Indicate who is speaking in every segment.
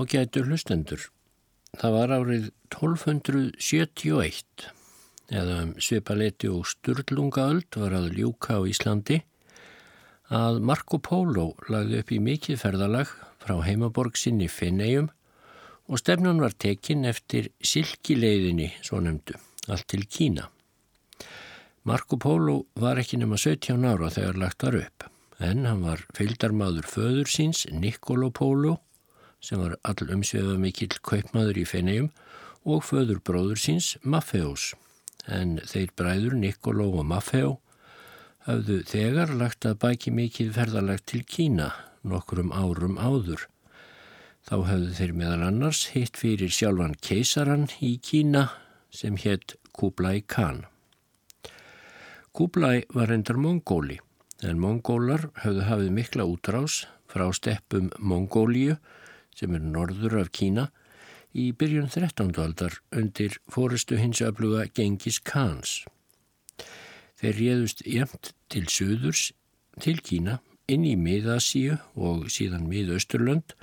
Speaker 1: Ágætur hlustendur. Það var árið 1271 eða um svipaleti og sturlungaöld var að ljúka á Íslandi að Marco Polo lagði upp í mikið ferðalag frá heimaborg sinni Finneium og stefnan var tekin eftir silkileiðinni, svo nefndu, allt til Kína. Marco Polo var ekki nema 17 ára þegar lagt var upp, en hann var fylgdarmadur föður síns, Niccolo Polo, sem var all umsvefa mikill kaupmaður í Fenegjum og föður bróður síns Maffeus. En þeir bræður Niccolo og Maffeo hafðu þegar lagt að bæki mikið ferðalagt til Kína nokkrum árum áður. Þá hafðu þeir meðal annars hitt fyrir sjálfan keisaran í Kína sem hétt Kublai Khan. Kublai var endar mongóli en mongólar hafðu hafið mikla útrás frá steppum Mongóliu sem er norður af Kína, í byrjun 13. aldar undir fóristu hins öfluga Gengis Khans. Þeir réðust jæmt til söðurs, til Kína, inn í Miðasíu og síðan Miðausturlönd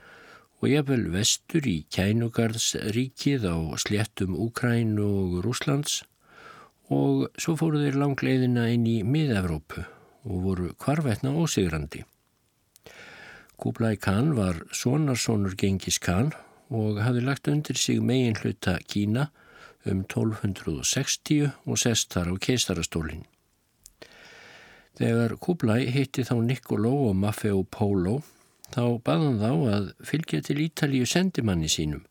Speaker 1: og jafnvel vestur í Kænugarðsríkið á sléttum Úkræn og Rúslands og svo fóru þeir langleiðina inn í Mið-Evrópu og voru kvarvetna ósigrandi. Kublai Khan var sonarsonur Gengis Khan og hafði lagt undir sig megin hluta Kína um 1260 og sest þar á keistarastólinn. Þegar Kublai hitti þá Niccolo og Maffeo Polo þá baðan þá að fylgja til Ítalíu sendimanni sínum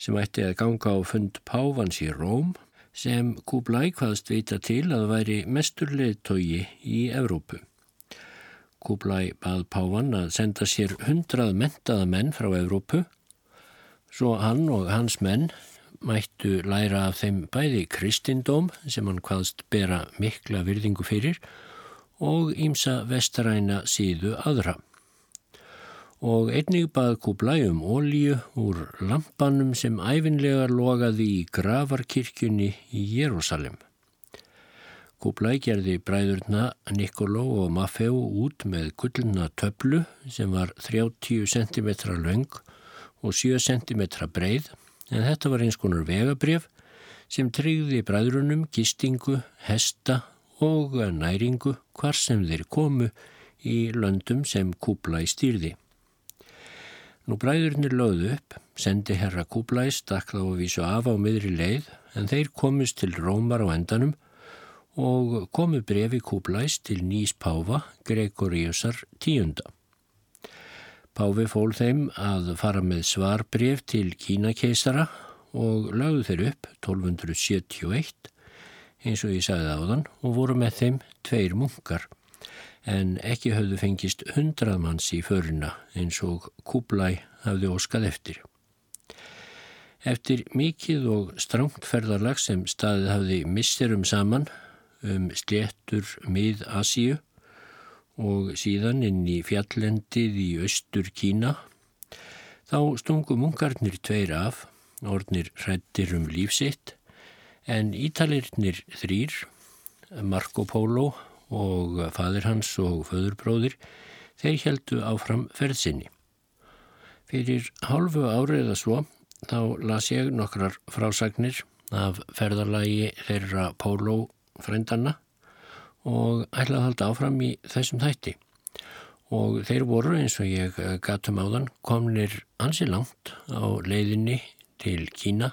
Speaker 1: sem ætti að ganga á fund Pávans í Róm sem Kublai hvaðst vita til að væri mestur leðtogi í Evrópu. Kublai bað Pávan að senda sér hundrað mentaða menn frá Evrópu svo hann og hans menn mættu læra af þeim bæði kristindóm sem hann hvaðst bera mikla virðingu fyrir og ímsa vestaræna síðu aðra. Og einnig bað Kublai um ólíu úr lampanum sem æfinlega logaði í gravarkirkjunni í Jérúsalem. Kublai gerði bræðurna Niccolo og Maffeo út með gullna töflu sem var 30 cm laung og 7 cm breið en þetta var eins konar vegabref sem tryggði bræðrunum gistingu, hesta og næringu hvar sem þeir komu í löndum sem Kublai stýrði. Nú bræðurnir lögðu upp, sendi herra Kublai stakla og vísu af á miðri leið en þeir komist til Rómar á endanum og komu brefi Kúblæs til nýs Páfa Gregoriusar tíunda. Páfi fól þeim að fara með svarbref til Kínakeisara og lagðu þeir upp 1271 eins og ég sagði áðan og voru með þeim tveir munkar en ekki höfðu fengist hundrað manns í föruna eins og Kúblæ hafði óskað eftir. Eftir mikið og strangt ferðarlag sem staðið hafði misterum saman um sléttur mið Asíu og síðan inn í fjallendið í austur Kína. Þá stungu munkarnir tveir af, ornir hrættir um lífsitt, en ítalirnir þrýr, Marco Polo og fadir hans og föðurbróðir, þeir heldu áfram ferðsynni. Fyrir hálfu árið að svo þá las ég nokkrar frásagnir af ferðarlagi þeirra Polo frændanna og ætlaði að halda áfram í þessum þætti. Og þeir voru eins og ég gatum áðan komnir ansi langt á leiðinni til Kína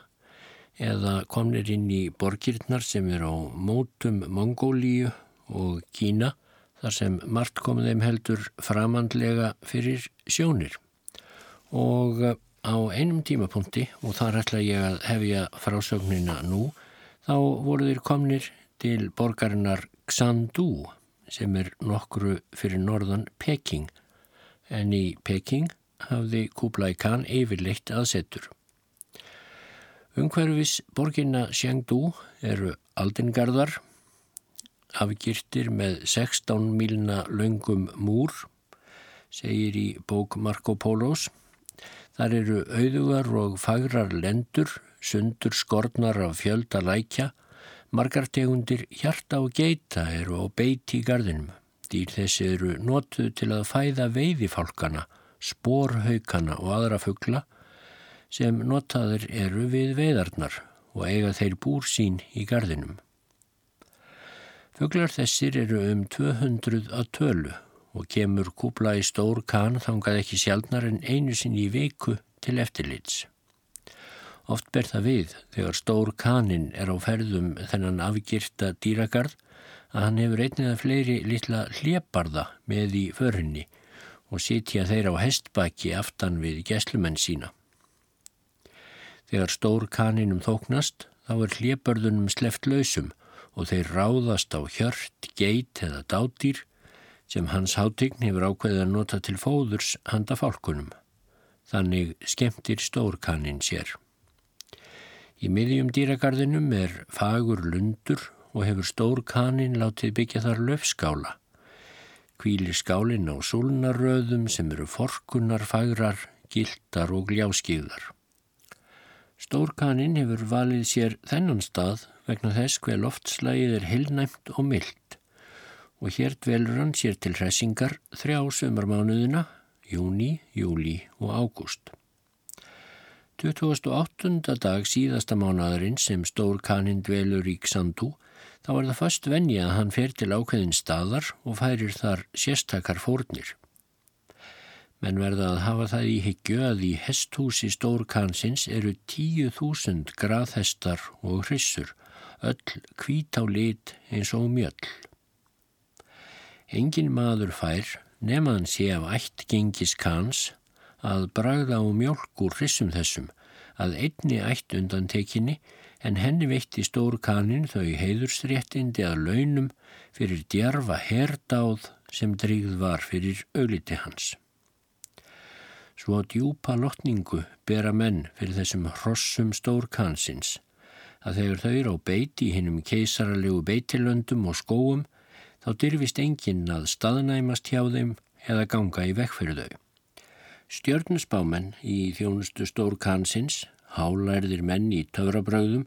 Speaker 1: eða komnir inn í borgirnar sem er á mótum Mongólíu og Kína þar sem margt komið þeim heldur framandlega fyrir sjónir. Og á einum tímapunkti, og þar ætla ég að hefja frásögnina nú, þá voru þeir komnir til borgarinnar Xandu sem er nokkru fyrir norðan Peking en í Peking hafði Kublai Khan yfirleitt aðsetur. Umhverfis borginna Xiangdu eru aldingarðar, afgirtir með 16 mílna laungum múr, segir í bók Marco Polos. Þar eru auðugar og fagrar lendur, sundur skornar af fjölda lækja Margar tegundir hjarta og geita eru á beiti í gardinum. Dýr þessi eru notuð til að fæða veiðifálkana, spórhaukana og aðra fuggla sem notaður eru við veiðarnar og eiga þeir búr sín í gardinum. Fuglar þessir eru um 200 að tölu og kemur kúpla í stór kan þangað ekki sjálfnar en einu sinn í viku til eftirlits. Oft ber það við þegar stór kanin er á ferðum þennan afgirta dýragarð að hann hefur einnið að fleiri litla hleparða með í förunni og sitja þeir á hestbaki aftan við gæslumenn sína. Þegar stór kaninum þóknast þá er hljepörðunum sleft lausum og þeir ráðast á hjört, geit eða dátýr sem hans hátign hefur ákveðið að nota til fóðurs handa fálkunum. Þannig skemmtir stór kanin sér. Í miðjum dýragarðinum er fagur lundur og hefur stór kanin látið byggja þar löfskála. Kvílir skálin á súlnarröðum sem eru forkunnar, fagrar, gildar og gljáskýðar. Stórkaninn hefur valið sér þennan stað vegna þess hver loftslægið er heilnæmt og myllt og hér dvelur hann sér til hressingar þrjá sömarmánuðina, júni, júli og ágúst. 28. dag síðasta mánuðarinn sem Stórkaninn dvelur í Xandú þá er það fast venja að hann fer til ákveðin staðar og færir þar sérstakar fórnir menn verða að hafa það í hyggju að í hesthúsi stórkansins eru tíu þúsund graðhestar og hrissur, öll kvít á lit eins og mjöll. Engin maður fær, nefnaðan sé af ætt gengis kans, að bragða á mjölk úr hrissum þessum, að einni ætt undan tekinni, en henni veitti stór kanin þau heiðursréttindi að launum fyrir djarfa herdáð sem drýgð var fyrir augliti hans. Svo djúpa lotningu bera menn fyrir þessum hrossum stórkansins að þegar þau eru á beiti í hinnum keisaralegu beitilöndum og skóum þá dyrfist enginn að staðnæmast hjá þeim eða ganga í vekk fyrir þau. Stjörnusbámen í þjónustu stórkansins, hálærðir menn í töfrabröðum,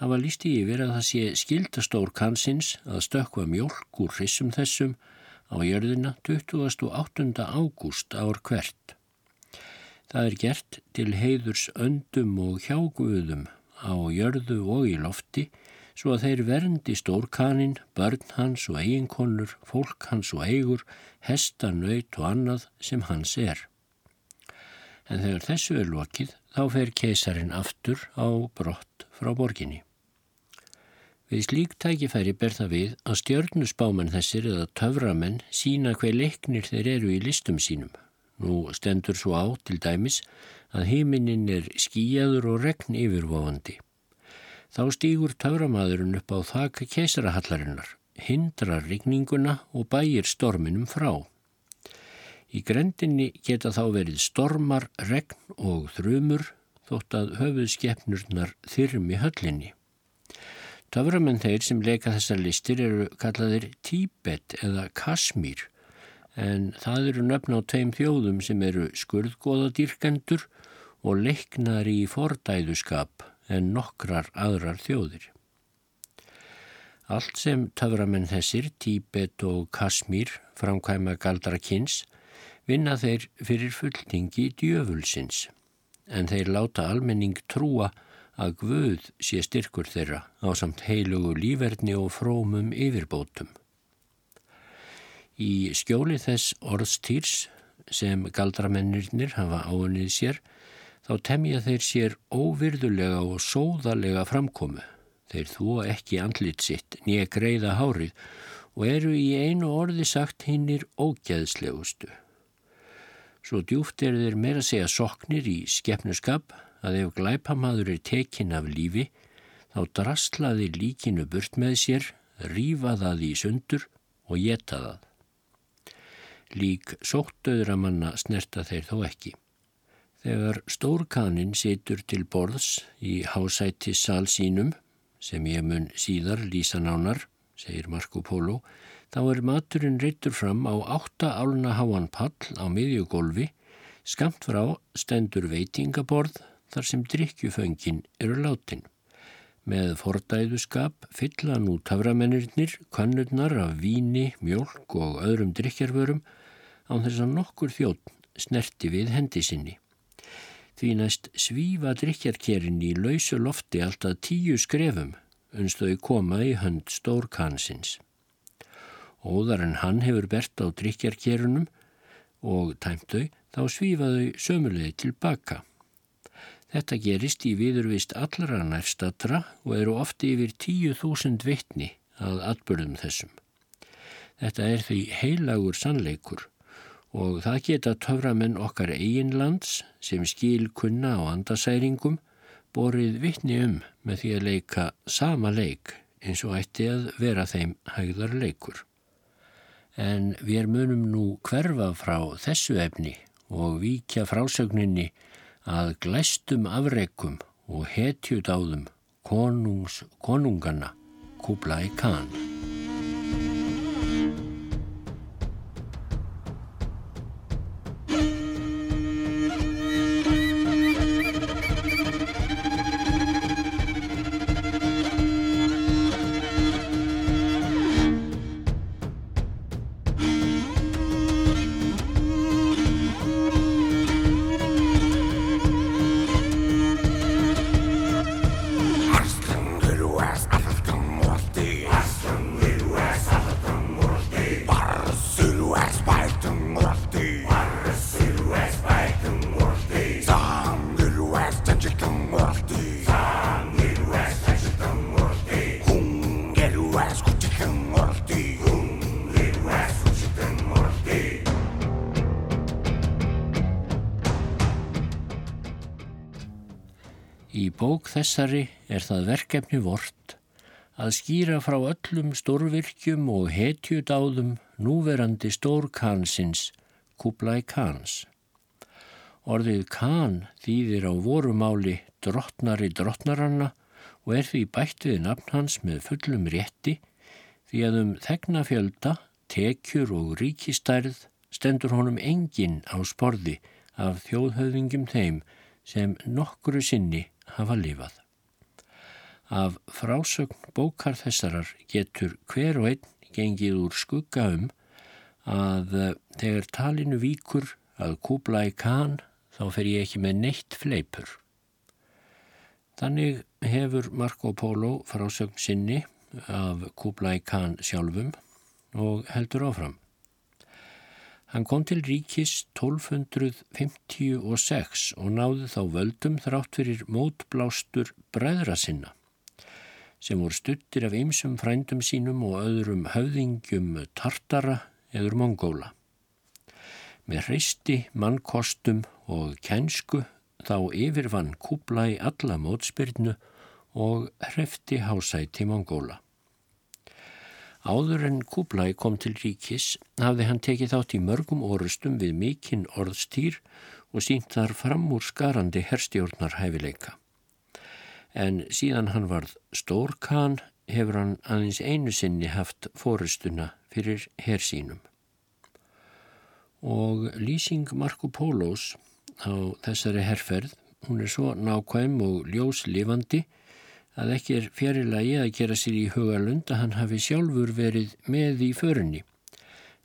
Speaker 1: hafa lísti yfir að það sé skildastórkansins að stökka mjölk úr hrissum þessum á jörðina 28. ágúst ár hvert. Það er gert til heiðurs öndum og hjáguðum á jörðu og í lofti svo að þeir verndi stórkanin, börn hans og eiginkonur, fólk hans og eigur, hesta, nöyt og annað sem hans er. En þegar þessu er lokið þá fer keisarin aftur á brott frá borginni. Við slík tækifæri ber það við að stjörnusbáman þessir eða töframenn sína hver leiknir þeir eru í listum sínum. Nú stendur svo á til dæmis að heiminin er skíjaður og regn yfirvofandi. Þá stýgur tauramadurinn upp á þaka keisarahallarinnar, hindrar rigninguna og bægir storminum frá. Í grendinni geta þá verið stormar, regn og þrumur þótt að höfuð skeppnurnar þyrm í höllinni. Töframenn þeir sem leika þessar listir eru kallaðir Tíbet eða Kasmír en það eru nöfn á tveim þjóðum sem eru skurðgóðadýrkendur og leiknar í fordæðuskap en nokkrar aðrar þjóðir. Allt sem töframenn þessir, Tíbet og Kasmír, framkvæma galdra kynns, vinna þeir fyrir fulltingi djöfulsins, en þeir láta almenning trúa að Guð sé styrkur þeirra á samt heilugu líferni og frómum yfirbótum. Í skjóli þess orðstýrs sem galdramennirnir hafa áunnið sér þá temja þeir sér óvirðulega og sóðalega framkomu. Þeir þúa ekki andlit sitt nýja greiða hárið og eru í einu orði sagt hinnir ógeðslegustu. Svo djúft er þeir meira segja soknir í skeppnuskap að ef glæpamaður er tekin af lífi þá drastlaði líkinu burt með sér, rýfa það í sundur og geta það. Lík sóttöðra manna snerta þeir þó ekki. Þegar stórkanin situr til borðs í hásætti sál sínum, sem ég mun síðar lýsa nánar, segir Marco Polo, þá er maturinn reytur fram á átta áluna háan pall á miðjugólfi, skamt frá stendur veitingaborð þar sem drikkjuföngin eru látin. Með fordæðuskap fylla nú taframennirnir kannurnar af víni, mjölk og öðrum drikkjarvörum án þess að nokkur þjótt snerti við hendi sinni. Því næst svífa drikjarkerinn í lausu lofti alltaf tíu skrefum unst þau koma í hönd stórkansins. Óðar en hann hefur bert á drikjarkerunum og tæmtau þá svífaðu sömulegði tilbaka. Þetta gerist í viðurvist allra nærstatra og eru ofti yfir tíu þúsund vittni að atbyrðum þessum. Þetta er því heilagur sannleikur og það geta töframenn okkar eiginlands sem skil kunna á andasæringum borið vittni um með því að leika sama leik eins og ætti að vera þeim hægðar leikur. En við munum nú hverfa frá þessu efni og víkja frásögninni að glæstum afreikum og hetjudáðum konungs konungana Kublai Khan. Þessari er það verkefni vort að skýra frá öllum stórvirkjum og hetjudáðum núverandi stórkansins Kublai Khans. Orðið Khan þýðir á vorumáli drottnari drottnaranna og er því bætt við nafn hans með fullum rétti því að um þegnafjölda, tekjur og ríkistærð stendur honum engin á sporði af þjóðhauðingum þeim sem nokkru sinni hafa lifað. Af frásögn bókar þessarar getur hver og einn gengið úr skugga um að eh, þegar talinu víkur að kúbla í kann þá fer ég ekki með neitt fleipur. Þannig hefur Marco Polo frásögn sinni af Kublai Khan sjálfum og heldur áfram. Hann kom til ríkis 1256 og náði þá völdum þrátt fyrir mótblástur bræðra sinna sem voru stuttir af ymsum frændum sínum og öðrum höfðingjum tartara eður mongóla. Með hreisti, mannkostum og kænsku þá yfirvann Kublai alla mótspyrnu og hrefti hásæti mongóla. Áður en Kublai kom til ríkis hafði hann tekið þátt í mörgum orustum við mikinn orðstýr og sínt þar fram úr skarandi herstjórnar hæfileika. En síðan hann varð stórkan hefur hann aðeins einu sinni haft fórustuna fyrir hersínum. Og lýsing Marco Pólos á þessari herrferð, hún er svo nákvæm og ljóslifandi að ekki er fjarilagi að gera sér í hugalund að hann hafi sjálfur verið með í förunni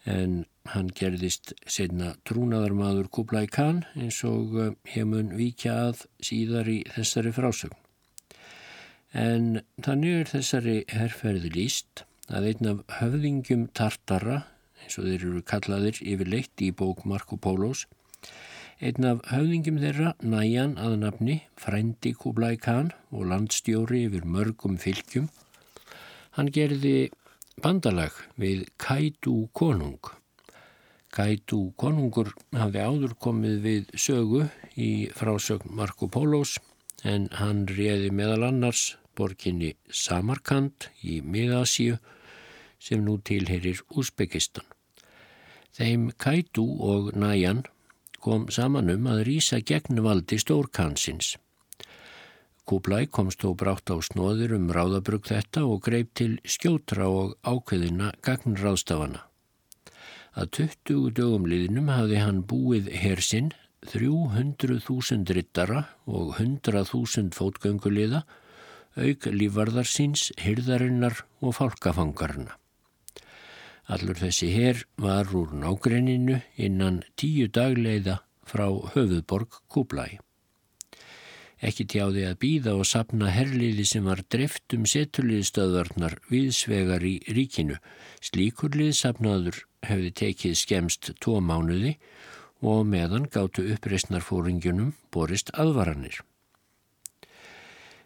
Speaker 1: en hann gerðist setna trúnaðarmadur Kublai Khan eins og eh, vikja að síðar í þessari frásögn. En þannig er þessari herrferði líst að einn af höfðingjum tartara, eins og þeir eru kallaðir yfirleitt í bók Marco Pólos, Einn af höfðingjum þeirra, næjan að nafni, frændi Kublai Khan og landstjóri yfir mörgum fylgjum, hann gerði bandalag við Kaidu konung. Kaidu konungur hafði áður komið við sögu í frásögn Marco Polos en hann réði meðal annars borginni Samarkand í Miðasíu sem nú tilherir Úsbekistan. Þeim Kaidu og Næjan kom saman um að rýsa gegn valdi stórkansins. Kublai komst þó brátt á snóðir um ráðabrug þetta og greip til skjótra og ákveðina gagnráðstafana. Að 20 dögum liðnum hafði hann búið hersinn 300.000 rittara og 100.000 fótgönguliða, auk lífarðarsins, hyrðarinnar og fálkafangarna. Allur þessi herr var úr nágreininu innan tíu dagleiða frá höfuðborg Kublai. ekki tjáði að býða og sapna herliði sem var drift um setuliðstöðvarnar viðsvegar í ríkinu. Slíkur liðsapnaður hefði tekið skemst tvo mánuði og meðan gáttu uppreysnarfóringjunum borist aðvaranir.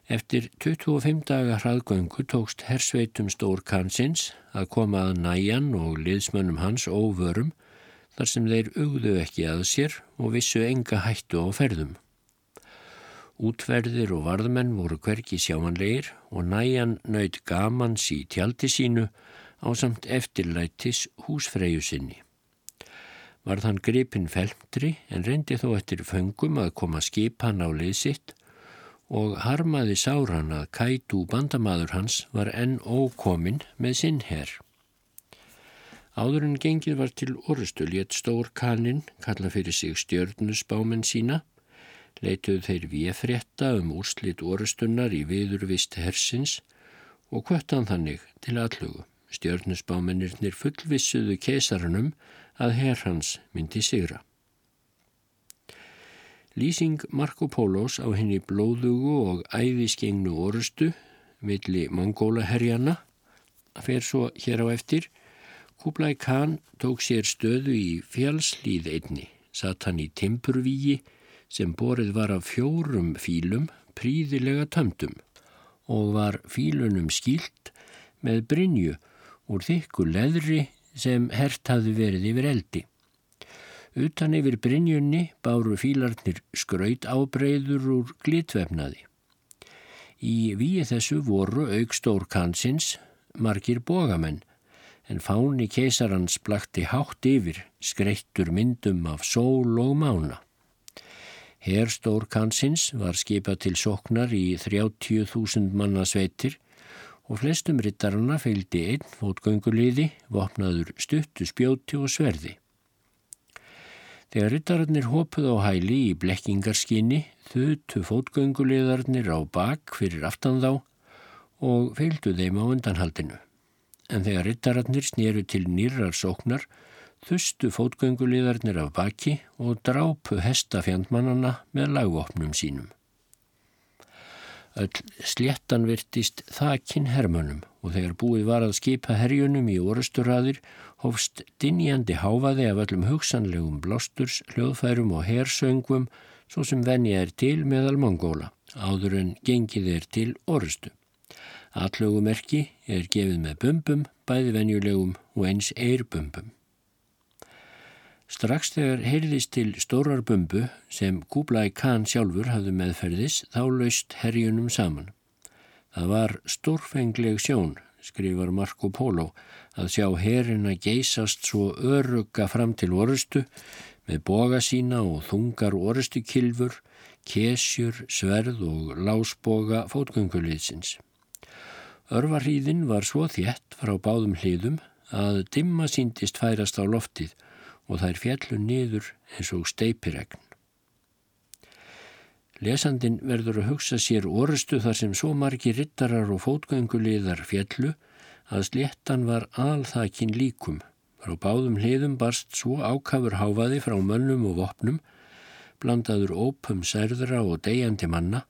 Speaker 1: Eftir 25 daga hraðgöngu tókst hersveitum stór kansins að koma að næjan og liðsmönnum hans óvörum þar sem þeir ugðu ekki að sér og vissu enga hættu á ferðum. Útverðir og varðmenn voru hverki sjámanleir og næjan nöyð gamans í tjaldi sínu á samt eftirlætis húsfreyju sinni. Varð hann gripin felmtri en reyndi þó eftir föngum að koma skipan á leysitt og harmaði sáran að kætu bandamaður hans var enn ókomin með sinn herr. Áður en gengið var til orustu létt stór kaninn kalla fyrir sig stjörnusbámen sína leituðu þeir viðfrétta um úrslit orustunnar í viðurvist hersins og kvöttan þannig til allugu. Stjörnusbámennirnir fullvissuðu keisarunum að herrhans myndi sigra. Lýsing Marco Pólos á henni blóðugu og æðiskengnu orustu milli mongólaherjana fer svo hér á eftir. Kublai Khan tók sér stöðu í fjálslíð einni, satt hann í Timpurvíi sem borið var af fjórum fílum príðilega tömdum og var fílunum skýlt með brinju úr þykku leðri sem hert hafi verið yfir eldi. Utan yfir brinjunni báru fílarnir skraut ábreyður úr glitvefnaði. Í víi þessu voru aukstór kansins margir bogamenn en fáni keisarans blakti hátt yfir skreittur myndum af sól og mána. Herstór kansins var skipað til soknar í 30.000 manna sveitir og flestum rittarana fylgdi einn fótgönguliði, vopnaður stuttu spjóti og sverði. Þegar rittararnir hopuð á hæli í blekkingarskinni þutu fótgönguliðarnir á bak fyrir aftan þá og fylgdu þeim á undanhaldinu. En þegar rittararnir snýru til nýrar sóknar þustu fótgönguliðarnir af baki og drápu hestafjandmannana með lagvopnum sínum. Öll sléttan virtist þakin hermönum og þegar búið var að skipa herjunum í orusturraðir hófst dinjandi háfaði af öllum hugsanlegum blósturs, hljóðfærum og hersöngum svo sem venja er til meðal mongóla, áður en gengið er til orustu. Allögumerki er gefið með bumbum, bæði venjulegum og eins eirbumbum. Strax þegar heyrðist til stórar bumbu sem Kublai Khan sjálfur hafði meðferðis þá laust herjunum saman. Það var stórfengleg sjón, skrifar Marco Polo, að sjá herin að geysast svo örugga fram til orustu með boga sína og þungar orustu kilfur, kesjur, sverð og lásboga fótgönguliðsins. Örvarhýðin var svo þjætt frá báðum hliðum að dimma síndist færast á loftið og þær fjallu niður eins og steipiregn. Lesandin verður að hugsa sér orustu þar sem svo margi rittarar og fótgönguliðar fjallu að sléttan var alþakin líkum. Frá báðum hliðum barst svo ákafur háfaði frá mönnum og vopnum, blandaður ópum særðra og degjandi manna,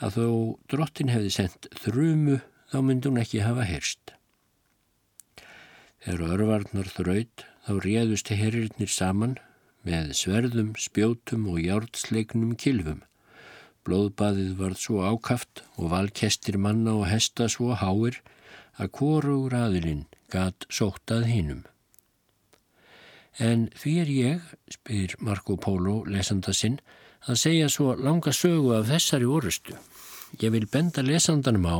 Speaker 1: að þó drottin hefði sendt þrumu þá myndi hún ekki hafa heyrst. Þegar örvarnar þraut þá réðust herrirnir saman með sverðum, spjótum og jártsleiknum kilfum. Blóðbaðið varð svo ákaft og valkestir manna og hesta svo háir að korugur aðilinn gat sóttað hinnum. En því er ég, spyr Marco Polo lesanda sinn, að segja svo langa sögu af þessari orustu. Ég vil benda lesandanum á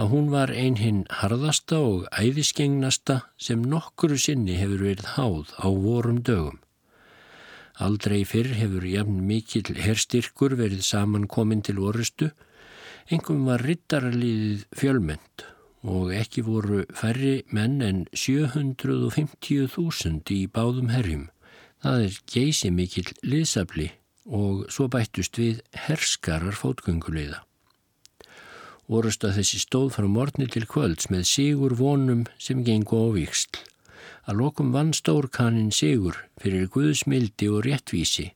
Speaker 1: að hún var ein hinn harðasta og æðisgengnasta sem nokkuru sinni hefur verið háð á vorum dögum. Aldrei fyrr hefur jafn mikill herstyrkur verið samankomin til orustu, engum var rittaraliðið fjölmend og ekki voru færri menn en 750.000 í báðum herjum. Það er geysi mikill liðsabli og svo bættust við herskarar fótgönguleiða. Orust að þessi stóð frá morni til kvölds með sigur vonum sem gengu á viksl. Að lokum vann stórkaninn sigur fyrir Guðsmildi og réttvísi,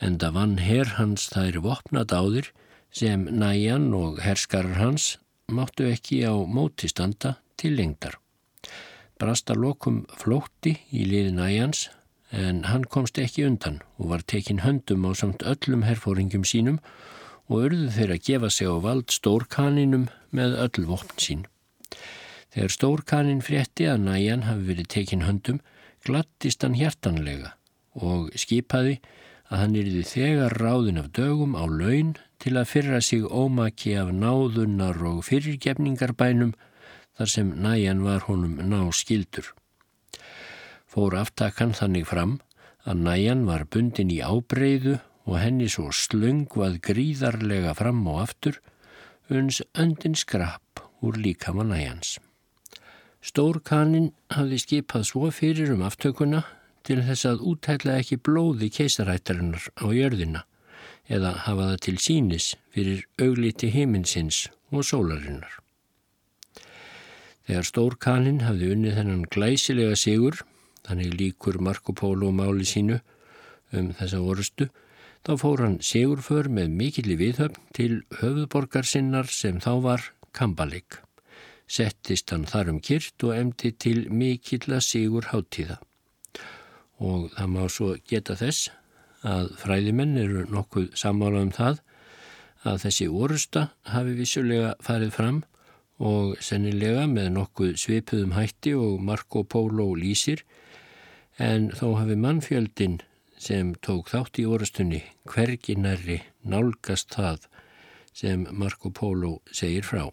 Speaker 1: en það vann herr hans þær vopnad áðir sem næjan og herskarar hans máttu ekki á móti standa til lengdar. Brasta lokum flótti í liði næjans en hann komst ekki undan og var tekin höndum á samt öllum herfóringum sínum og urðu þeir að gefa sig á vald stórkaninum með öll vopn sín. Þegar stórkanin frétti að næjan hafi verið tekin höndum, glattist hann hjertanlega og skipaði að hann yrði þegar ráðin af dögum á laun til að fyrra sig ómaki af náðunnar og fyrirgefningarbænum þar sem næjan var honum ná skildur. Fór aftakan þannig fram að næjan var bundin í ábreyðu og henni svo slöngvað gríðarlega fram og aftur uns öndin skrapp úr líkama næjans. Stórkanin hafði skipað svo fyrir um aftökuna til þess að útækla ekki blóði keisarættarinnar á jörðina eða hafa það til sínis fyrir augliti heiminsins og sólarinnar. Þegar Stórkanin hafði unnið þennan glæsilega sigur, þannig líkur Marco Polo máli sínu um þessa orustu, þá fór hann sigurför með mikilli viðhöfn til höfuðborgar sinnar sem þá var Kambalig. Settist hann þar um kyrt og emdi til mikilla sigur háttíða og það má svo geta þess að fræðimenn eru nokkuð sammála um það að þessi orusta hafi vissulega farið fram og sennilega með nokkuð svipuðum hætti og Marco Polo lýsir en þó hafi mannfjöldin sem tók þátt í orustunni hverginarri nálgast það sem Marco Polo segir frá.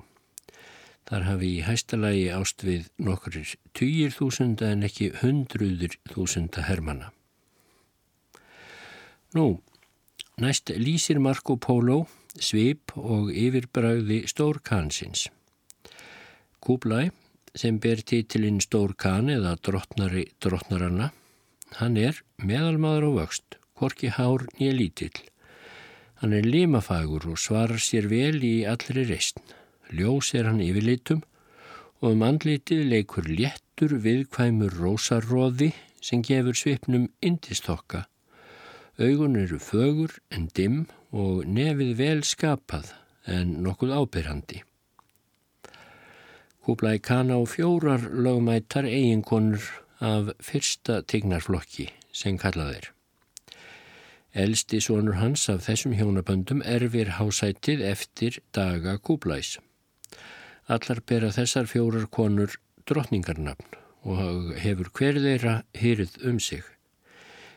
Speaker 1: Þar hafi í hæstalagi ást við nokkurir týjir þúsunda en ekki hundruður þúsunda hermana. Nú, næst lýsir Marco Polo svip og yfirbræði Stórkansins. Kúblæ, sem ber títilinn Stórkan eða drottnari drottnaranna, hann er meðalmaður og vöxt, korki hár nýja lítill. Hann er limafagur og svarar sér vel í allri reysn. Ljós er hann yfirleitum og um andlitið leikur léttur viðkvæmur rósaróði sem gefur svipnum indistokka. Augun eru fögur en dimm og nefið vel skapað en nokkuð ábyrrandi. Kúblæði kana á fjórar lögmættar eiginkonur af fyrsta tignarflokki sem kallaðir. Elsti sonur hans af þessum hjónaböndum erfir hásætið eftir daga Kúblæs. Allar bera þessar fjórar konur drottningarnafn og hefur hver þeirra hyrð um sig.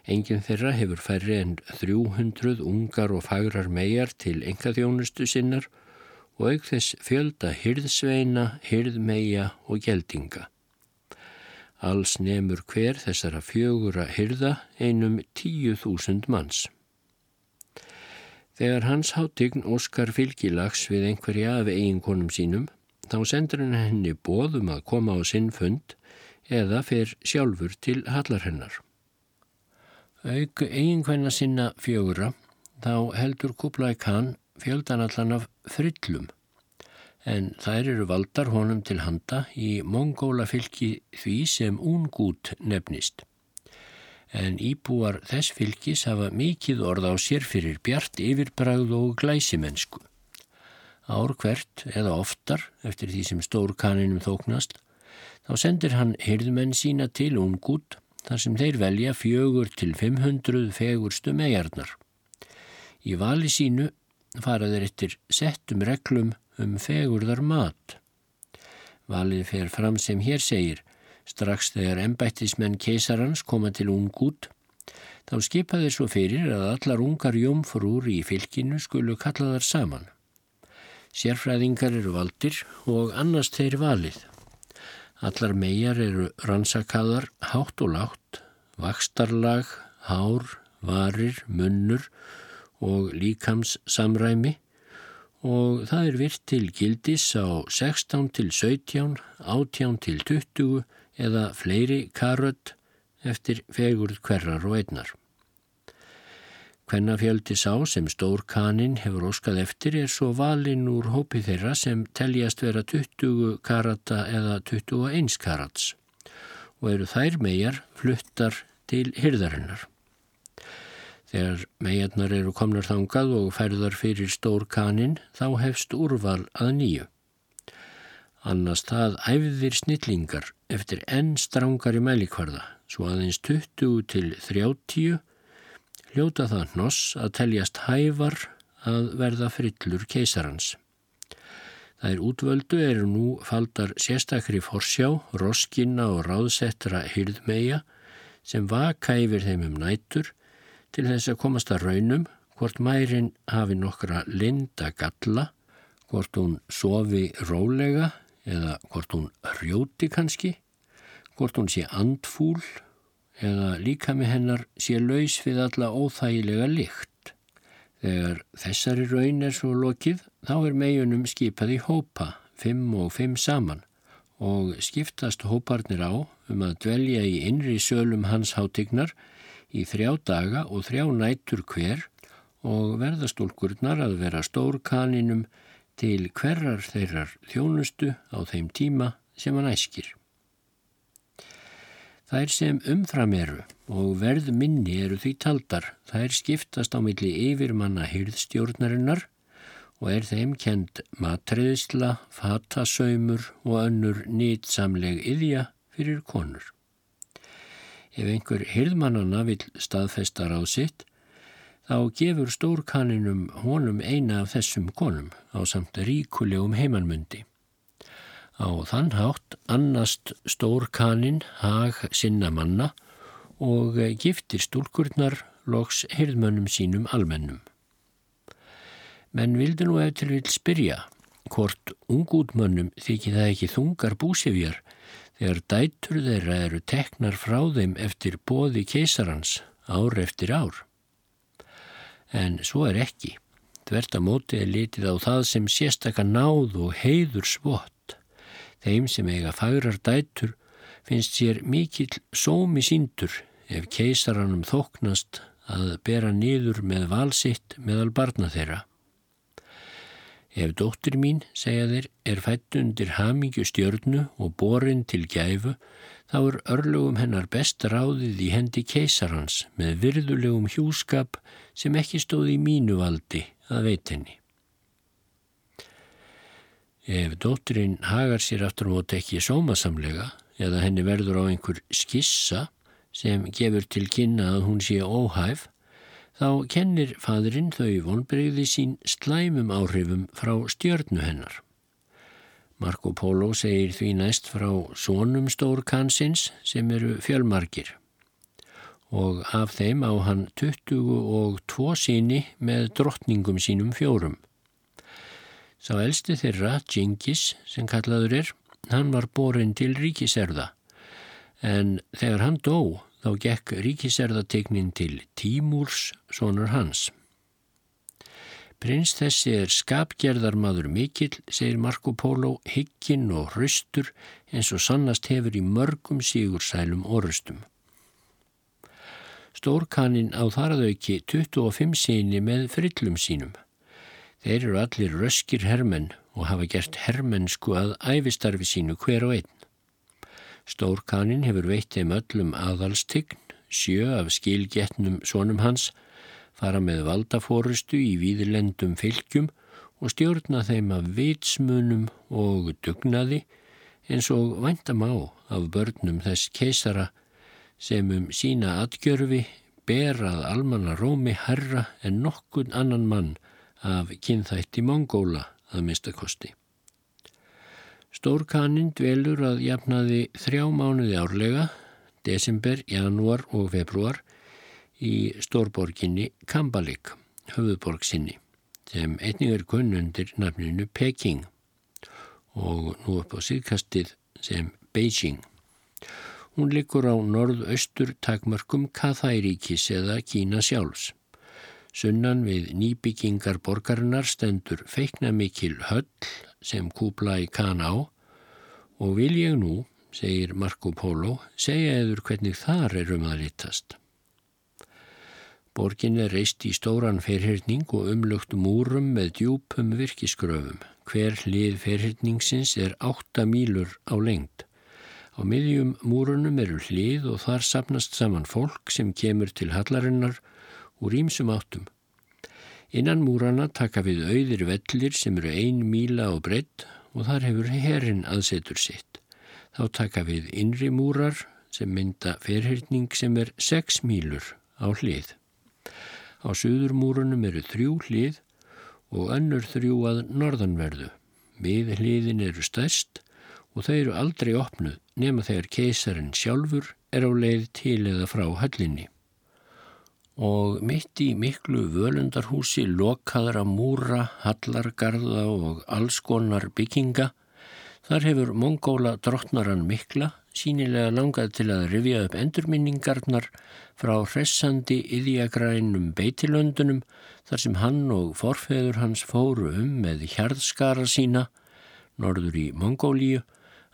Speaker 1: Engin þeirra hefur færri en 300 ungar og fagrar megar til engaþjónustu sinnar og auk þess fjölda hyrðsveina, hyrðmeia og geldinga. Alls nefnur hver þessara fjögura hyrða einum tíu þúsund manns. Þegar hans hátign Óskar fylgilags við einhverja af eiginkonum sínum þá sendur hann henni bóðum að koma á sinn fund eða fer sjálfur til hallar hennar. Auk eiginkvæna sinna fjögura þá heldur Kublai Khan fjöldanallan af frillum en þær eru valdar honum til handa í mongóla fylki því sem ungút nefnist. En íbúar þess fylkis hafa mikið orð á sér fyrir bjart yfirbræð og glæsimennsku ár hvert eða oftar eftir því sem stór kaninum þóknast, þá sendir hann hyrðmenn sína til ungút þar sem þeir velja fjögur til 500 fegurstu megarnar. Í vali sínu fara þeir eftir settum reglum um fegurðar mat. Valið fer fram sem hér segir, strax þegar embættismenn keisarans koma til ungút, þá skipa þeir svo fyrir að allar ungar jómfrúr í fylkinu skulu kalla þar saman. Sérfræðingar eru valdir og annars þeir valið. Allar megar eru rannsakaðar hátt og látt, vakstarlag, hár, varir, munnur og líkams samræmi og það er virt til gildis á 16 til 17, 18 til 20 eða fleiri karödd eftir fegurð hverrar og einnar. Kvennafjöldi sá sem stór kanin hefur óskað eftir er svo valinn úr hópi þeirra sem teljast vera 20 karata eða 21 karats og eru þær megar fluttar til hyrðarinnar. Þegar meginnar eru komnar þangað og ferðar fyrir stór kanin þá hefst úrval að nýju. Annars það æfðir snillingar eftir enn strángari mælikvarða, svo aðeins 20 til 30, hljóta það hnoss að teljast hævar að verða frillur keisarans. Er útvöldu eru nú faldar sérstakri forsjá, roskinna og ráðsettra hyrðmeia sem vaka yfir þeim um nætur til þess að komast að raunum hvort mærin hafi nokkra linda galla, hvort hún sofi rólega eða hvort hún hrjóti kannski, hvort hún sé andfúl eða líka með hennar sé laus við alla óþægilega lykt. Þegar þessari raun er svo lokið þá er meginum skipað í hópa, fimm og fimm saman og skiptast hóparnir á um að dvelja í innri sölum hans hátignar í þrjá daga og þrjá nætur hver og verðastólkurnar að vera stórkaninum til hverjar þeirrar þjónustu á þeim tíma sem hann æskir. Þær sem umfram eru og verð minni eru því taldar, þær skiptast á milli yfirmanna hyrðstjórnarinnar og er þeim kend matreðisla, fatasaumur og önnur nýtsamleg yðja fyrir konur. Ef einhver hirðmannana vil staðfesta ráð sitt, þá gefur stórkaninum honum eina af þessum konum á samt ríkulegum heimannmundi. Á þann hátt annast stórkanin hag sinna manna og giftir stúlkurnar loks hirðmönnum sínum almennum. Menn vildi nú eftir vil spyrja hvort ungútmönnum þykir það ekki þungar búsifjar þegar dætur þeirra eru teknar frá þeim eftir bóði keisarans ár eftir ár. En svo er ekki. Þvert að móti er litið á það sem sérstakar náð og heiður svott. Þeim sem eiga fagrar dætur finnst sér mikill sómi síndur ef keisaranum þóknast að bera niður með valsitt meðal barna þeirra. Ef dóttir mín, segja þeir, er fætt undir hamingju stjörnu og borin til gæfu, þá er örlugum hennar best ráðið í hendi keisarhans með virðulegum hjúskap sem ekki stóði í mínu valdi að veit henni. Ef dóttirinn hagar sér aftur mót ekki sómasamlega eða henni verður á einhver skissa sem gefur til kynna að hún sé óhæf, þá kennir fadurinn þau vonbreyði sín slæmum áhrifum frá stjörnu hennar. Marco Polo segir því næst frá sónum stór kansins sem eru fjölmarkir og af þeim á hann 22 síni með drottningum sínum fjórum. Sá elsti þeirra, Djingis, sem kallaður er, hann var borin til ríkiserða en þegar hann dó þá gekk ríkiserðategnin til Tímúrs, sonar hans. Prins þessi er skapgerðarmadur mikill, segir Marco Polo, hygginn og hraustur eins og sannast hefur í mörgum sígursælum orustum. Stórkanin á þaraðauki 25 síni með frillum sínum. Þeir eru allir röskir hermenn og hafa gert hermennsku að æfistarfi sínu hver og einn. Stórkanin hefur veitt þeim öllum aðalstign, sjö af skilgetnum sonum hans, fara með valdafórustu í víðlendum fylgjum og stjórna þeim af vitsmunum og dugnaði eins og væntam á af börnum þess keisara sem um sína atgjörfi berað almanna rómi herra en nokkun annan mann af kynþætti Mongóla að mista kosti. Stórkaninn dvelur að jafnaði þrjá mánuði árlega, desember, janúar og februar í stórborginni Kambalik, höfuðborg sinni, sem einnig er kunnundir nafninu Peking og nú upp á síðkastið sem Beijing. Hún likur á norðaustur takmörkum Kathæríkis eða Kína sjálfs. Sunnan við nýbyggingar borgarinnar stendur feikna mikil höll sem Kublai Khan á og vil ég nú, segir Marco Polo, segja eður hvernig þar er um að litast. Borgin er reist í stóran ferhyrning og umlugt múrum með djúpum virkisgröfum. Hver hlið ferhyrningsins er 8 mílur á lengt. Á miðjum múrunum eru hlið og þar sapnast saman fólk sem kemur til hallarinnar úr ímsum áttum. Innan múrana taka við auðir vellir sem eru ein míla og breytt og þar hefur herin aðsetur sitt. Þá taka við innri múrar sem mynda ferhyrning sem er 6 mílur á hlið. Á söðurmúrunum eru þrjú hlið og önnur þrjú að norðanverðu. Við hliðin eru stærst og þau eru aldrei opnuð nema þegar keisarin sjálfur er á leið til eða frá höllinni og mitt í miklu völundarhúsi lokaðra múra, hallargarða og allskonar bygginga. Þar hefur mongóla drottnaran mikla sínilega langað til að rifja upp endurminningarnar frá hressandi yðjagrænum beitilöndunum þar sem hann og forfeður hans fóru um með hjarðskara sína, norður í Mongólíu,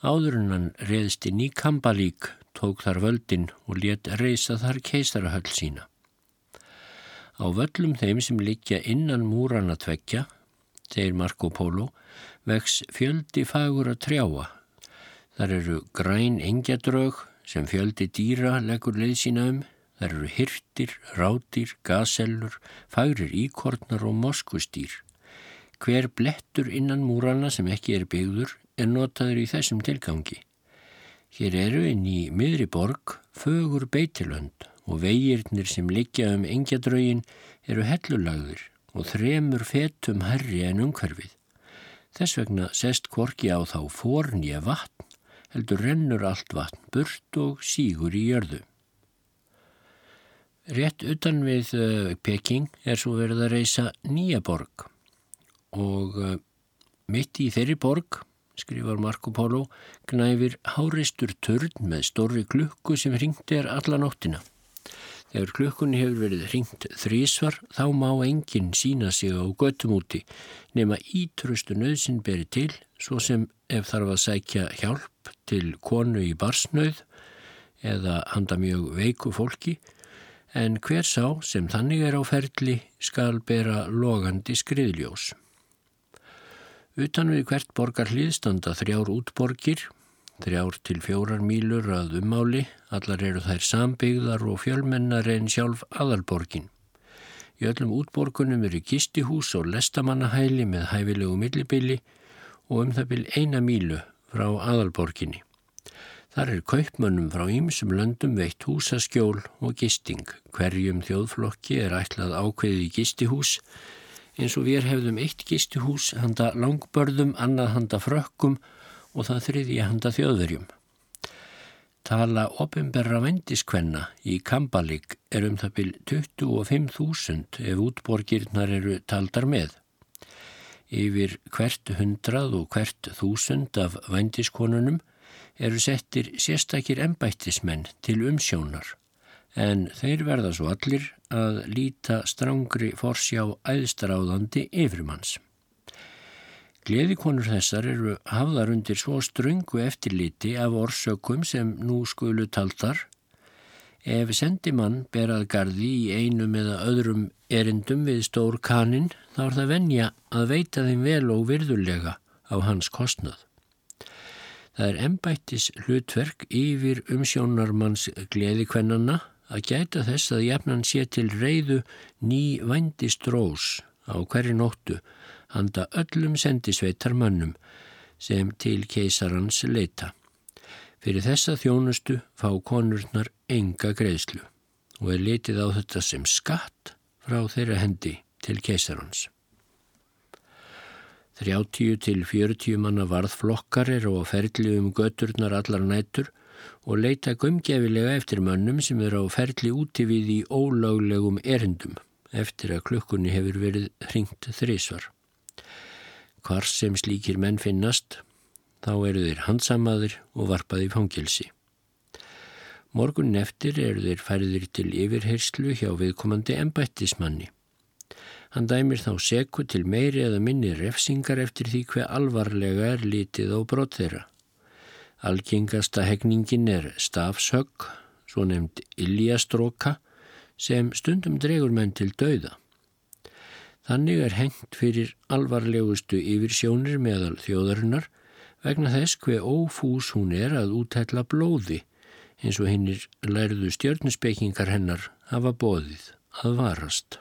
Speaker 1: áður en hann reðst inn í Kambalík, tók þar völdin og let reysa þar keisarahöll sína. Á völlum þeim sem liggja innan múrana tvekja, segir Marco Polo, vex fjöldi fagur að trjáa. Þar eru græn engjadrög sem fjöldi dýra leggur leið sína um. Þar eru hirtir, rátir, gasellur, fagrir íkortnar og moskustýr. Hver blettur innan múrana sem ekki er byggður er notaður í þessum tilgangi. Hér eru inn í miðri borg fögur beitilönd og vegirnir sem liggja um engjadrögin eru hellulagður og þremur fetum herri en umhverfið. Þess vegna sest korki á þá fornja vatn, heldur rennur allt vatn burt og sígur í jörðu. Rétt utan við uh, Peking er svo verið að reysa nýja borg og uh, mitt í þeirri borg, skrifar Marco Polo, knæfir háristur törn með stórri klukku sem ringt er alla nóttina. Þegar klukkunni hefur verið ringt þrísvar þá má enginn sína sig á göttum úti nema ítrustu nöðsinn beri til svo sem ef þarf að sækja hjálp til konu í barsnöð eða handa mjög veiku fólki en hver sá sem þannig er á ferli skal bera logandi skriðljós. Utan við hvert borgar hliðstanda þrjár útborgir þrjár til fjórar mílur að ummáli, allar eru þær sambyggðar og fjölmennar en sjálf aðalborgin. Í öllum útborgunum eru kistihús og lestamannahæli með hæfilegu millibili og um það byrj eina mílu frá aðalborginni. Þar er kaupmönnum frá ýmsum löndum veitt húsaskjól og gisting. Hverjum þjóðflokki er ætlað ákveðið í gistihús eins og við hefðum eitt gistihús handa langbörðum, annað handa frökkum og það þriðja handa þjóðverjum. Tala ofinberra vendiskvenna í Kambalík er um það byl 25.000 ef útborgirnar eru taldar með. Yfir hvert hundrað og hvert þúsund af vendiskonunum eru settir sérstakir embættismenn til umsjónar en þeir verða svo allir að líta strángri forsjá æðstráðandi yfirmanns. Gleðikonur þessar eru hafðar undir svo ströngu eftirliti af orsökum sem nú skulu taldar. Ef sendimann ber að gardi í einum eða öðrum erindum við stór kanin þá er það venja að veita þeim vel og virðulega á hans kostnað. Það er embættis hlutverk yfir umsjónarmanns gleðikvennana að gæta þess að jafnan sé til reyðu ný vandistrós á hverju nóttu handa öllum sendisveitar mönnum sem til keisarans leita. Fyrir þessa þjónustu fá konurnar enga greiðslu og er litið á þetta sem skatt frá þeirra hendi til keisarans. 30 til 40 manna varðflokkar eru á ferli um göturnar allar nætur og leita gömgefilega eftir mönnum sem eru á ferli úti við í ólöglegum erindum eftir að klukkunni hefur verið hringt þrísvar. Hvar sem slíkir menn finnast, þá eru þeir handsamaður og varpaði fangilsi. Morgun eftir eru þeir færiðir til yfirherslu hjá viðkomandi embættismanni. Hann dæmir þá seku til meiri eða minni refsingar eftir því hver alvarlega er litið á brot þeirra. Algengasta hegningin er stafsögg, svo nefnd iljastróka, sem stundum dregur menn til dauða. Þannig er hengt fyrir alvarlegustu yfirsjónir meðal þjóðarinnar vegna þess hver ófús hún er að útætla blóði eins og hinnir lærðu stjörnusbeikingar hennar hafa bóðið að varast.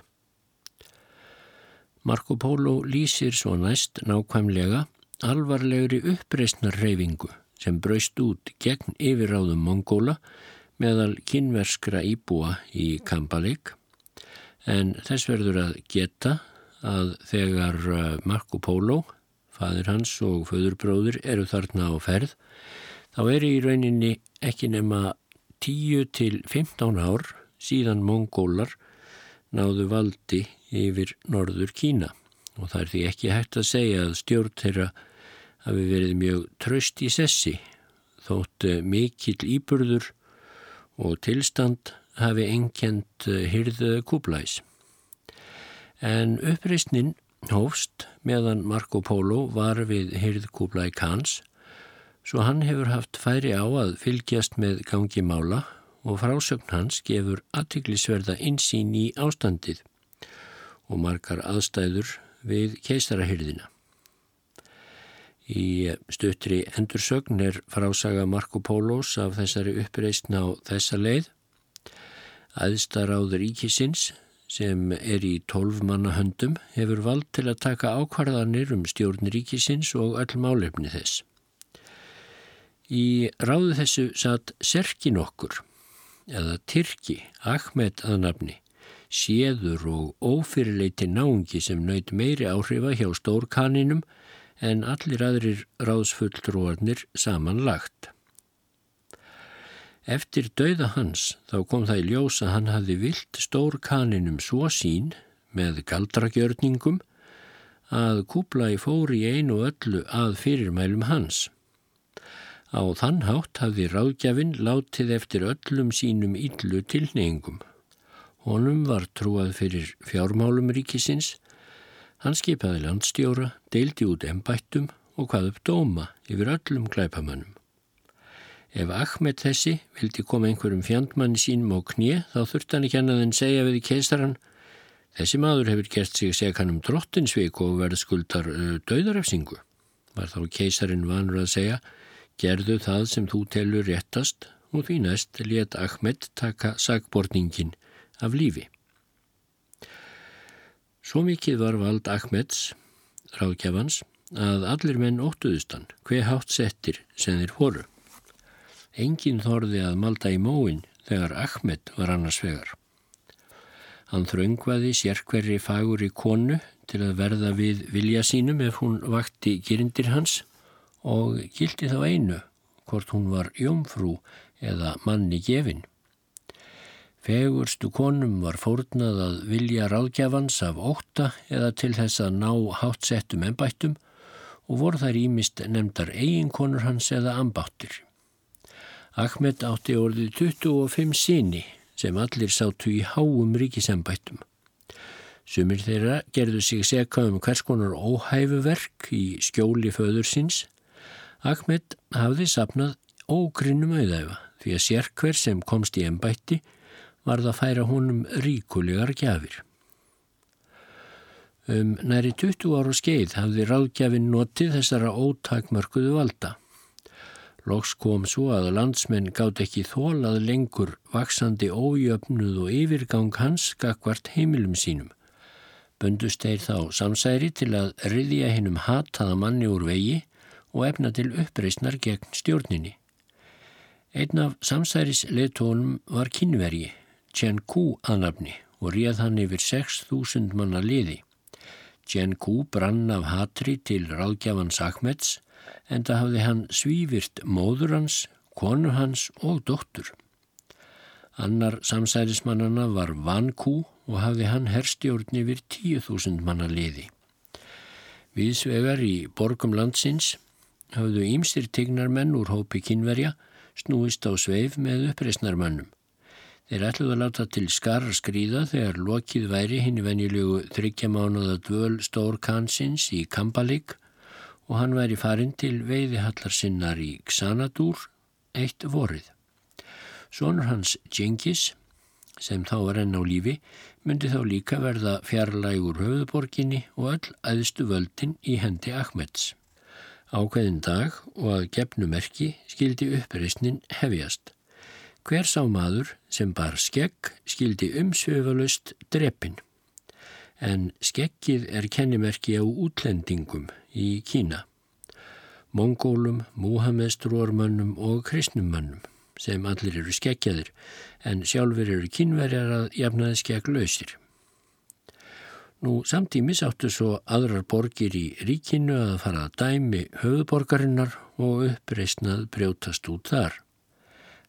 Speaker 1: Marco Polo lýsir svo næst nákvæmlega alvarlegri uppreysnar reyfingu sem braust út gegn yfirráðum Mongóla meðal kynverskra íbúa í Kampalik en þess verður að geta að þegar uh, Marco Polo, fadur hans og föðurbróður eru þarna á ferð þá er í rauninni ekki nema 10 til 15 ár síðan Mongólar náðu valdi yfir norður Kína og það er því ekki hægt að segja að stjórn þeirra hafi verið mjög tröst í sessi þótt eh, mikill íburður og tilstand hafi enkjent hyrðuðu eh, kúblæs. En uppreysnin hófst meðan Marco Polo var við hyrð kúblæ Kans svo hann hefur haft færi á að fylgjast með gangi mála og frásögn hans gefur aðtiklisverða insýn í ástandið og margar aðstæður við keistarahyrðina. Í stuttri endursögn er frásaga Marco Pólos af þessari uppreysn á þessa leið. Æðstaráður Íkisins sem er í tólf manna höndum hefur vald til að taka ákvarðanir um stjórn Ríkisins og öll málefni þess. Í ráðu þessu satt Serkin okkur, eða Tyrki, Ahmed að nafni, séður og ófyrirleiti náungi sem naut meiri áhrifa hjá stórkaninum en allir aðrir ráðsfulltrúarnir samanlagt. Eftir dauða hans þá kom það í ljós að hann hafði vilt stór kaninum svo sín með galdragjörningum að kúpla í fóri einu öllu að fyrirmælum hans. Á þann hátt hafði ráðgjafinn látið eftir öllum sínum yllu tilneyingum. Honum var trúað fyrir fjármálum ríkisins Hann skipaði landstjóra, deildi út ennbættum og hvað upp dóma yfir öllum glæpamannum. Ef Ahmed þessi vildi koma einhverjum fjandmanni sínum á knið þá þurfti hann ekki annað en segja við keistaran þessi maður hefur gert sig segan um drottinsvík og verð skuldar uh, döðarefsingu. Var þá keisarin vanur að segja gerðu það sem þú telur réttast og því næst let Ahmed taka sagborningin af lífi. Svo mikið var vald Ahmeds, ráðgjafans, að allir menn óttuðustan, hver hátt settir sem þeir voru. Engin þorði að malda í móin þegar Ahmed var annars vegar. Hann þröngvaði sérkverri fagur í konu til að verða við vilja sínum ef hún vakti girindir hans og gildi þá einu hvort hún var jómfrú eða manni gefinn. Fegurstu konum var fórnað að vilja ráðgjafans af óta eða til þess að ná hátsettum ennbættum og voru þær ímist nefndar eiginkonur hans eða ambáttir. Ahmed átti orðið 25 síni sem allir sátu í háum ríkisembættum. Sumir þeirra gerðu sig seka um hvers konar óhæfuverk í skjóli föður síns. Ahmed hafði sapnað ógrinnum auðæfa því að sér hver sem komst í ennbætti var það að færa honum ríkulegar gjafir. Um næri 20 ára skeið hafði ráðgjafin notið þessara ótakmörkuðu valda. Loks kom svo að landsmenn gátt ekki þólað lengur vaksandi ójöfnuð og yfirgang hans gagvart heimilum sínum. Bundust þeir þá samsæri til að riðja hennum hataða manni úr vegi og efna til uppreysnar gegn stjórninni. Einn af samsæris leðtónum var kynvergi Chen Ku aðnafni og réð hann yfir 6.000 manna liði. Chen Ku brann af hatri til ráðgjafans Ahmeds en það hafði hann svífirt móður hans, konu hans og dóttur. Annar samsærismannana var Van Ku og hafði hann herstjórn yfir 10.000 manna liði. Viðsvegar í borgum landsins hafðu ímstir tignarmenn úr hópi kynverja snúist á sveif með uppreysnarmannum. Þeir ætluðu að láta til skar skrýða þegar lokið væri hinn venjulegu þryggjamánuða dvöl stór kansins í Kampalik og hann væri farin til veiðihallar sinnar í Xanadúr eitt vorið. Sónur hans Djengis, sem þá var enn á lífi, myndi þá líka verða fjarlægur höfðuborginni og öll aðstu völdin í hendi Ahmeds. Ákveðin dag og að gefnu merki skildi uppreysnin hefjast. Hver sá maður sem bar skegg skildi umsveifalust drepin. En skeggið er kennimerki á útlendingum í Kína. Mongólum, Múhameðstrúarmönnum og kristnummönnum sem allir eru skeggjaðir en sjálfur eru kynverjar að jafnaði skegglausir. Nú samtímis áttu svo aðrar borgir í ríkinu að fara að dæmi höfuborgarinnar og uppreysnað brjótast út þar.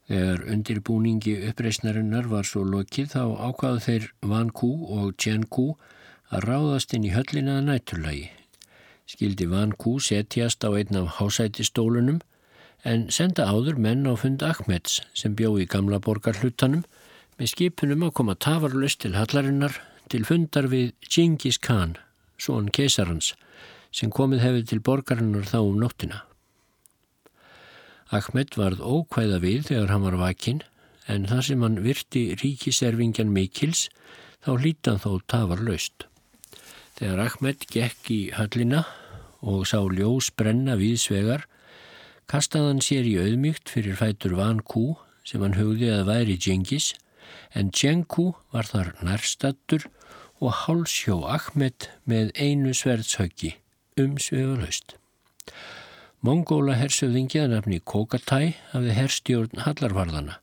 Speaker 1: Þegar undirbúningi uppreysnarinnar var svo lokið þá ákvaðu þeir Van Kú og Tjen Kú að ráðast inn í höllinaða nætturlagi. Skildi Van Kú setjast á einn af hásætistólunum en senda áður menn á fund Ahmeds sem bjó í gamla borgarhlutanum með skipunum að koma tafarlust til hallarinnar til fundar við Genghis Khan, svon keisarans, sem komið hefði til borgarinnar þá um nóttina. Ahmed varð ókvæða við þegar hann var vakinn, en þar sem hann virti ríkiservingjan Mikils, þá hlítan þó tafar laust. Þegar Ahmed gekk í höllina og sá ljós brenna við svegar, kastaði hann sér í auðmygt fyrir fætur Van Kú sem hann hugði að væri Genghis, en Tjenku var þar nærstattur og hálsjó Ahmed með einu sverðshöggi um svefalaust. Mongóla hersöðingi að nafni Kokatæ hafði herstjórn Hallarvarðana.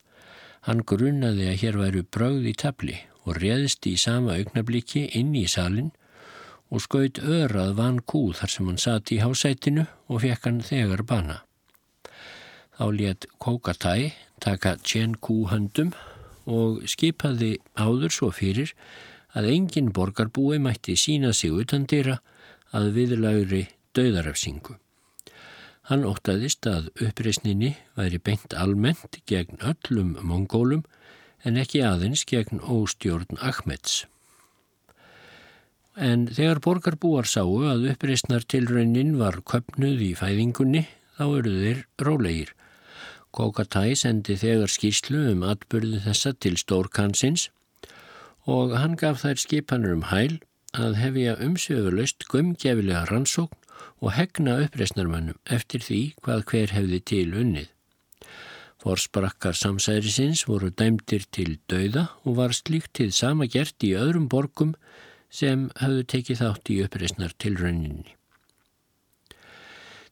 Speaker 1: Hann grunnaði að hér væru brögð í tabli og réðist í sama augnabliki inn í salin og skaut örað van kú þar sem hann sati í hásætinu og fekk hann þegar bana. Þá létt Kokatæ taka tjen kú höndum og skipaði áður svo fyrir að engin borgarbúi mætti sína sig utan dýra að viðlaugri döðarafsingu. Hann óttaðist að uppreysninni væri beint almennt gegn öllum mongólum en ekki aðeins gegn óstjórn Ahmeds. En þegar borgarbúar sáu að uppreysnar tilraunin var köpnuð í fæðingunni þá eru þeir rólegir. Kokatæ sendi þegar skýrslu um atbyrðu þessa til stórkansins og hann gaf þær skipanur um hæl að hefja umsöfurlaust gömgefilega rannsókn og hegna uppreysnarmannum eftir því hvað hver hefði til unnið. Forsprakkar samsærisins voru dæmdir til dauða og var slíkt til sama gert í öðrum borgum sem hafðu tekið þátt í uppreysnar tilrauninni.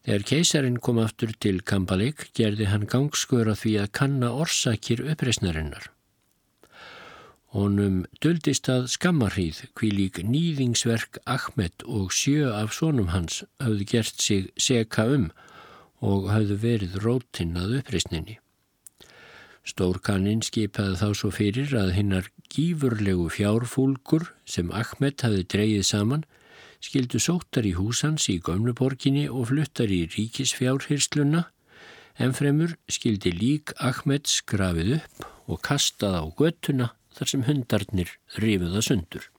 Speaker 1: Þegar keisarin kom aftur til Kampalik gerði hann gangskur að því að kanna orsakir uppreysnarinnar. Honum duldist að skammarhýð hví lík nýðingsverk Ahmed og sjö af sónum hans hafði gert sig seka um og hafði verið rótinn að uppreysninni. Stórkaninn skipaði þá svo fyrir að hinnar gífurlegu fjárfúlgur sem Ahmed hafði dreyið saman skildu sóttar í húsans í gömluborginni og fluttar í ríkisfjárhyrsluna en fremur skildi lík Ahmed skrafið upp og kastað á göttuna þar sem hundarnir rifuða sundur.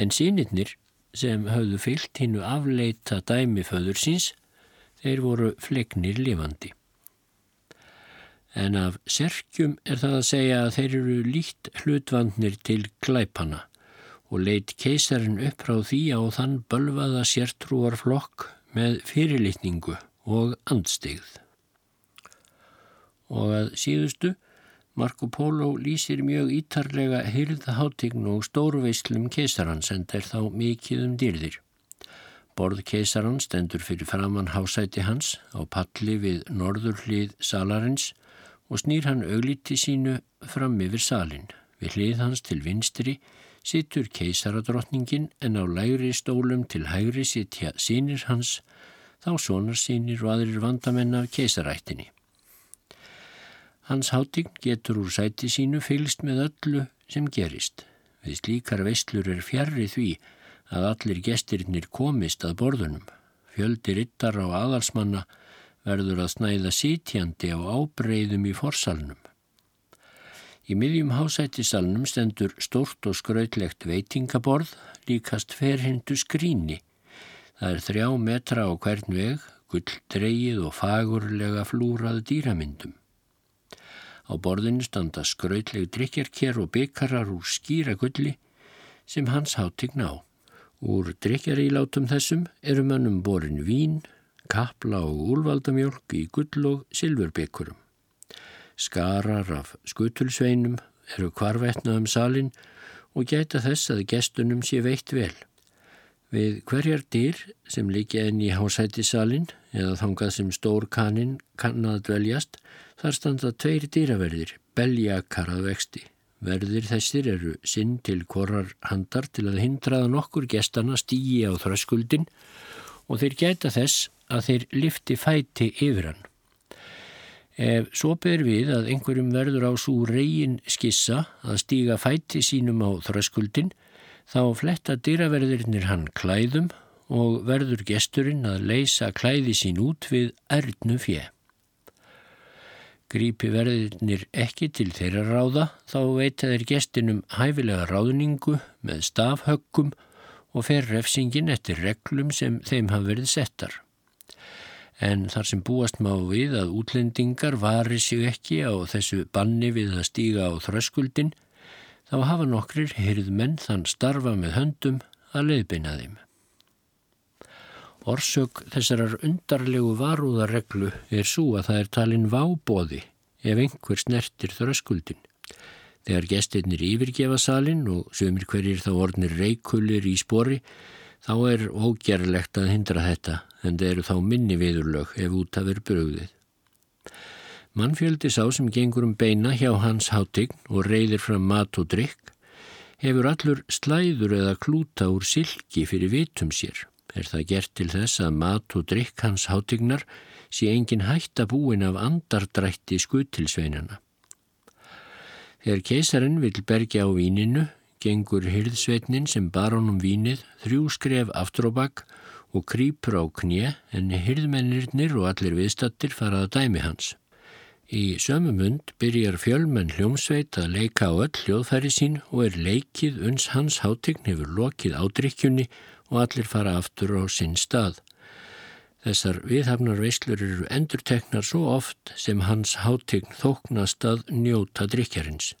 Speaker 1: En sínirnir sem hafðu fyllt hinnu afleita dæmi föður síns, þeir voru flegnir lifandi. En af serkjum er það að segja að þeir eru líkt hlutvandnir til glæpana og leitt keisarin upp frá því á þann bölvaða sértrúarflokk með fyrirlitningu og andstegð. Og að síðustu Marco Polo lýsir mjög ítarlega hyrðháttign og stórveislum keisarans en þeir þá mikið um dýrðir. Borð keisarans stendur fyrir framann hásæti hans á palli við norður hlið salarins og snýr hann auglíti sínu fram yfir salin. Við hlið hans til vinstri sittur keisaradrottningin en á lægri stólum til hægri sitja sínir hans, þá sonar sínir og aðrir vandamenn af keisarættinni. Hans hátign getur úr sæti sínu fylgst með öllu sem gerist. Við slíkar veistlur er fjarrri því að allir gestirinnir komist að borðunum. Fjöldi rittar á aðalsmanna verður að snæða sítjandi á ábreyðum í forsalnum. Í miðjum hásættisalnum stendur stort og skrautlegt veitingaborð líkast ferhindu skríni. Það er þrjá metra á hvern veg, gull dreyið og fagurlega flúrað dýramyndum. Á borðinu standa skrautleg drikjarker og byggarar úr skýra gulli sem hans hátign á. Úr drikjarílátum þessum eru mannum borin vín, kapla og úlvaldamjölk í gull og silfurbyggurum. Skarar af skutulsveinum eru kvarvetna um salin og gæta þess að gestunum sé veitt vel. Við hverjar dyr sem líka enn í hásætisalinn eða þangað sem stór kaninn kann að dveljast, þar standa tveir dýraverðir, beljakar að vexti. Verðir þessir eru sinn til korrar handar til að hindraða nokkur gestana stígi á þröskuldin og þeir gæta þess að þeir lifti fæti yfir hann. Ef svo ber við að einhverjum verður á svo reygin skissa að stíga fæti sínum á þröskuldin, þá fletta dýraverðirinnir hann klæðum og verður gesturinn að leysa klæði sín út við erðnu fjö. Grípi verðirnir ekki til þeirra ráða þá veita þeir gestinum hæfilega ráðningu með stafhöggum og fer refsingin eftir reglum sem þeim hafa verið settar. En þar sem búast má við að útlendingar vari sig ekki á þessu banni við að stíga á þröskuldin, þá hafa nokkrir hyrðmenn þann starfa með höndum að leiðbeina þeim. Orsök þessarar undarlegu varúðarreglu er svo að það er talin vábóði ef einhver snertir þröskuldin. Þegar gestinnir yfirgefa salin og sömur hverjir þá ornir reikulir í spori, þá er ógerlegt að hindra þetta en það eru þá minni viðurlög ef út af er bröðið. Mannfjöldi sá sem gengur um beina hjá hans hátign og reyðir fram mat og drikk hefur allur slæður eða klúta úr silki fyrir vitum sér er það gert til þess að mat og drikk hans hátignar sé engin hætta búin af andardrætti skutilsveinana. Þegar keisarinn vil bergja á víninu, gengur hyrðsveitnin sem bar honum vínið þrjú skref aftur á bakk og krýpur á knje en hyrðmennirnir og allir viðstattir faraða dæmi hans. Í sömu mund byrjar fjölmenn hljómsveit að leika á öll hljóðfæri sín og er leikið uns hans hátign hefur lokið ádrykkjunni og allir fara aftur á sinn stað. Þessar viðhafnar veislur eru endurteknar svo oft sem hans hátegn þóknast að njóta drikjarins.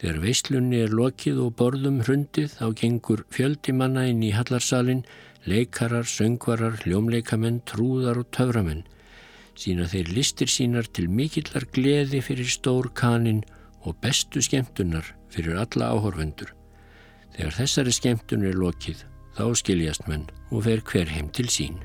Speaker 1: Þegar veislunni er lokið og borðum hrundið þá gengur fjöldimanna inn í hallarsalinn, leikarar, söngvarar, hljómleikamenn, trúðar og töframenn. Sína þeir listir sínar til mikillar gleði fyrir stór kanin og bestu skemmtunar fyrir alla áhorfendur. Þegar þessari skemmtun er lokið þá skiljast menn og fer hver heim til sín.